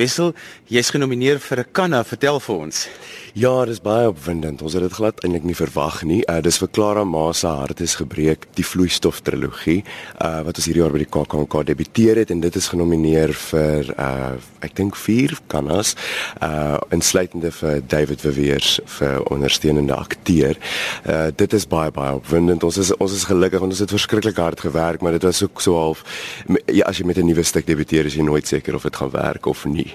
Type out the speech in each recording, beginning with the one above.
Wissel, jy's genomineer vir 'n Kanna, vertel vir ons. Ja, dis baie opwindend. Ons het dit glad eintlik nie verwag nie. Uh dis vir Clara Ma se hart is gebreek, die vloeistof trilogie, uh wat ons hierdie jaar by die KAKNK debuteer het en dit is genomineer vir uh ek dink 4 Kannas, uh insluitende vir David Verweers vir ondersteunende akteur. Uh dit is baie baie opwindend. Ons is ons is gelukkig want ons het verskriklik hard gewerk, maar dit was ook so half ja, as jy met 'n nuwe stuk debuteer, is jy nooit seker of dit gaan werk of nie.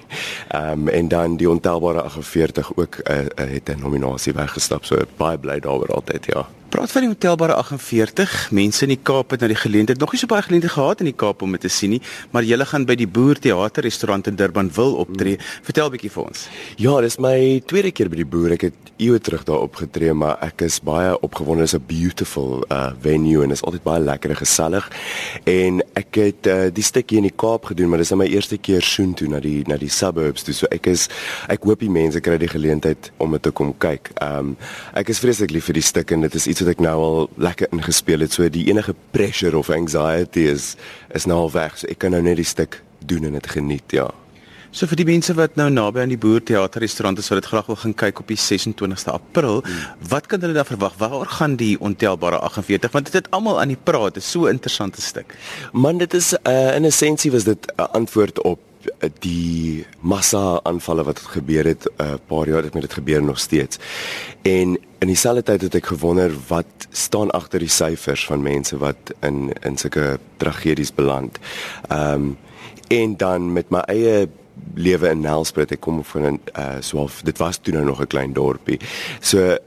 Ehm um, en dan die ontelbare 48 ook uh, uh, het 'n nominasie weggestap. So baie bly daaroor altyd, ja. Praat van die ontelbare 48 mense in die Kaap het nou die geleentheid nog nie so baie geleentheid gehad in die Kaap om dit te sien nie, maar julle gaan by die Boer Theater restaurant in Durban wil optree. Hmm. Vertel 'n bietjie vir ons. Ja, dis my tweede keer by die Boer. Ek het eeue terug daar opgetree, maar ek is baie opgewonde. Dit is 'n beautiful uh venue en is altyd baie lekker en gesellig. En ek het uh, die stukkie in die Kaap gedoen, maar dis nou my eerste keer soontoe na die na die suburbs toe. So ek is ek hoop die mense kry die geleentheid om dit te kom kyk. Um ek is vreeslik lief vir die stuk en dit is iets wat ek nou al lekker ingespeel het. So die enige pressure of anxiety is is nou al weg. So ek kan nou net die stuk doen en dit geniet, ja. So vir die mense wat nou naby aan die Boer Theater restaurant is wat dit graag wil gaan kyk op die 26ste April, hmm. wat kan hulle daar verwag? Waar gaan die ontelbare 48 want dit het almal aan die praat. Dit is so 'n interessante stuk. Man, dit is uh, in essensie was dit 'n antwoord op die massa aanvalle wat gebeur het 'n uh, eh, paar jaar het met dit gebeur nog steeds. En in dieselfde tyd het ek gewonder wat staan agter die syfers van mense wat in in sulke tragedies beland. Ehm um, en dan met my eie lewe in Nelspruit, ek kom van 'n uh, so dit was toe nou nog 'n klein dorpie. So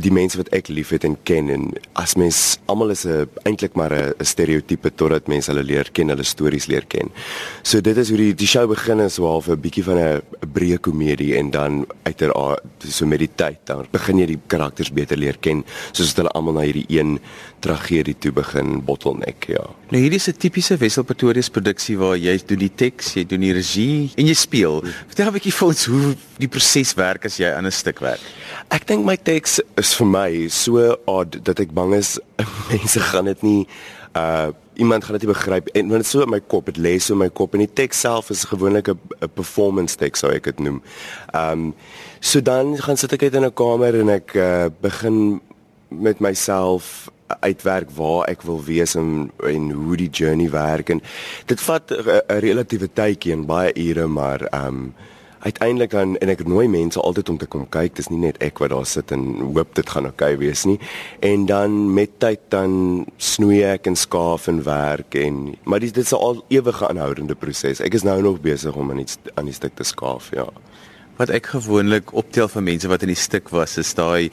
die mense wat ek liefhet en ken en as mens almal is 'n eintlik maar 'n stereotipe totdat mense hulle leer ken, hulle stories leer ken. So dit is hoe die die show begin is so half 'n bietjie van 'n breë komedie en dan uiteraard so met die tyd dan begin jy die karakters beter leer ken soos hulle almal na hierdie een tragedie toe begin bottleneck, ja. Nou hierdie is 'n tipiese Wessel Pretorius produksie waar jy doen die teks, jy doen die regie en jy speel. Vertel 'n bietjie vir ons hoe die proses werk as jy aan 'n stuk werk. Ek dink my teks is vir my so odd dat ek bang is mense gaan dit nie uh iemand gaan dit nie begryp en want dit so in my kop dit lê so in my kop en die teks self is gewoonlik 'n performance teks sou ek dit noem. Um so dan gaan sit ek uit in 'n kamer en ek uh, begin met myself uitwerk waar ek wil wees en en hoe die journey werk en dit vat 'n relatiewe tydjie en baie ure maar um uiteindelik dan en ek nooi mense altyd om te kom kyk. Dis nie net ek wat daar sit en hoop dit gaan oukei okay wees nie. En dan met tyd dan snoei ek en skaaf en werk en maar dit is 'n al ewige aanhoudende proses. Ek is nou nog besig om aan iets aan die stuk te skaaf, ja. Wat ek gewoonlik optel vir mense wat in die stuk was, is daai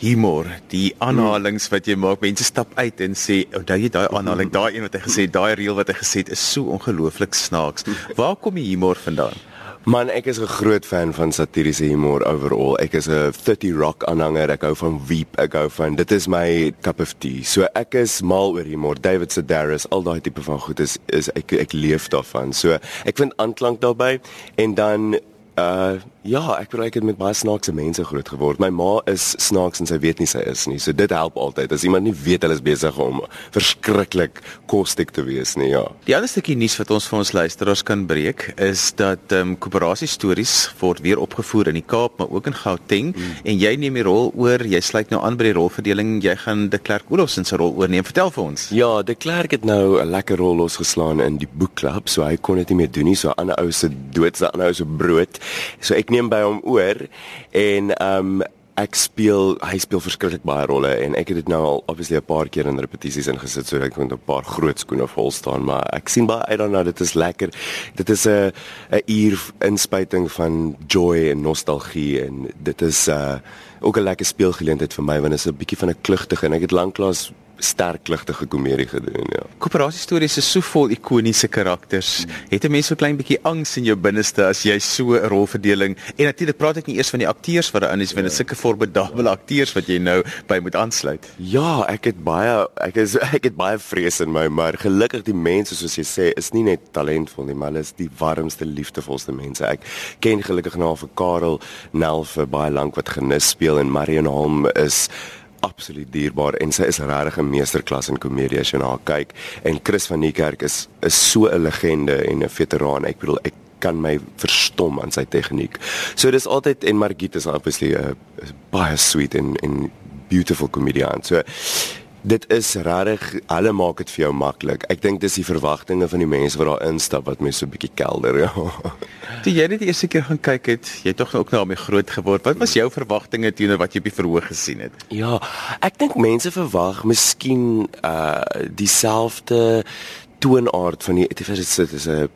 humor, die aanhalings wat jy maak. Mense stap uit en sê, "Onthou jy daai aanhaling, daai een wat hy gesê het, daai reel wat hy gesê het is so ongelooflik snaaks." Waar kom die humor vandaan? Man, ek is 'n groot fan van satiriese humor overall. Ek is 'n 30 Rock aanhanger. Ek hou van Veep. Ek hou van dit is my cup of tea. So ek is mal oor humor. David Sedaris, al daai tipe van goed is is ek ek leef daarvan. So ek vind aanklank daarbey en dan Uh ja, ek wil ek het met baie snaakse mense groot geword. My ma is snaaks en sy weet nie sy is nie. So dit help altyd. As iemand nie weet hulle is besig om verskriklik kostek te wees nie, ja. Die ander stukkie nuus wat ons vir ons luisteraars kan breek is dat ehm um, koöperasie stories word weer opgevoer in die Kaap, maar ook in Gauteng hmm. en jy neem die rol oor. Jy sluit nou aan by die rolverdeling. Jy gaan De Klerk Olofsen se rol oorneem. Vertel vir ons. Ja, De Klerk het nou 'n lekker rol losgeslaan in die boekklub, so hy kon dit nie meer doen nie. So 'n ander ou se dood, 'n ander ou se brood. So ek neem by hom oor en ehm um, ek speel hy speel verskriklik baie rolle en ek het dit nou al obviously 'n paar keer in repetisies ingesit sodat ek met 'n paar groot skoene vol staan maar ek sien baie uit daarna dit is lekker. Dit is 'n 'n uur inspuiting van joy en nostalgie en dit is uh ook 'n lekker speelgeleentheid vir my want dit is 'n bietjie van 'n klugtige en ek het lanklaas sterk ligtige komedie gedoen, ja. Koöperasie stories is so vol ikoniese karakters. Het 'n mens so klein bietjie angs in jou binneste as jy so 'n rolverdeling en natuurlik praat ek nie eers van die akteurs wat daarin is, want dit is ja. sulke formidable akteurs wat jy nou by moet aansluit. Ja, ek het baie ek is ek het baie vrees in my, maar gelukkig die mense soos jy sê is nie net talentvol nie, maar hulle is die warmste, liefdevolste mense. Ek ken gelukkig nou vir Karel Nel vir baie lank wat genis speel en Marion Holm is absoluut dierbaar en sy is regtig 'n meesterklas in komedie as jy na haar kyk en Chris van Niekerk is is so 'n legende en 'n veteraan. Ek bedoel ek kan my verstom aan sy tegniek. So dis altyd en Margit is obviously 'n baie sweet en en beautiful comedian. So dit is regtig hulle maak dit vir jou maklik. Ek dink dis die verwagtinge van die mense wat daar instap wat mense so 'n bietjie kelder. Ja. Toe jy net die eerste keer gaan kyk het, jy tog ook nou al mee groot geword. Wat was jou verwagtinge teenoor wat jy op die verhoog gesien het? Ja, ek dink mense verwag miskien uh dieselfde toonaard van die dit is 'n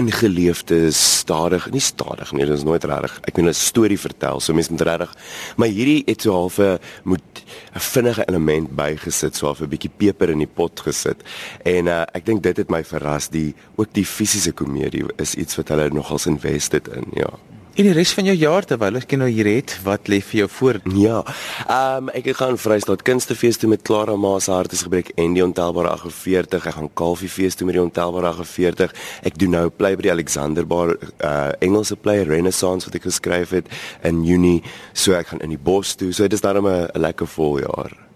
ingeleefde stadig nie stadig nie dit is nooit reg ek wil 'n storie vertel so mense moet reg maar hierdie het so half 'n moet 'n vinnige element bygesit so half 'n bietjie peper in die pot gesit en uh, ek dink dit het my verras die ook die fisiese komedie is iets wat hulle nogals invested in ja En die res van jou jaar terwyl ek nou hier het, wat lê vir jou voor? Ja. Ehm um, ek gaan Vrystaat Kunstefees toe met Clara Maas hartesgebreek en die ontelbare 48. Ek gaan Kalfiefees toe met die ontelbare 48. Ek doen nou play by die Alexanderbar uh Engelse play Renaissance wat ek geskryf het in Junie. So ek gaan in die bos toe. So dit is daarom 'n lekker voljaar.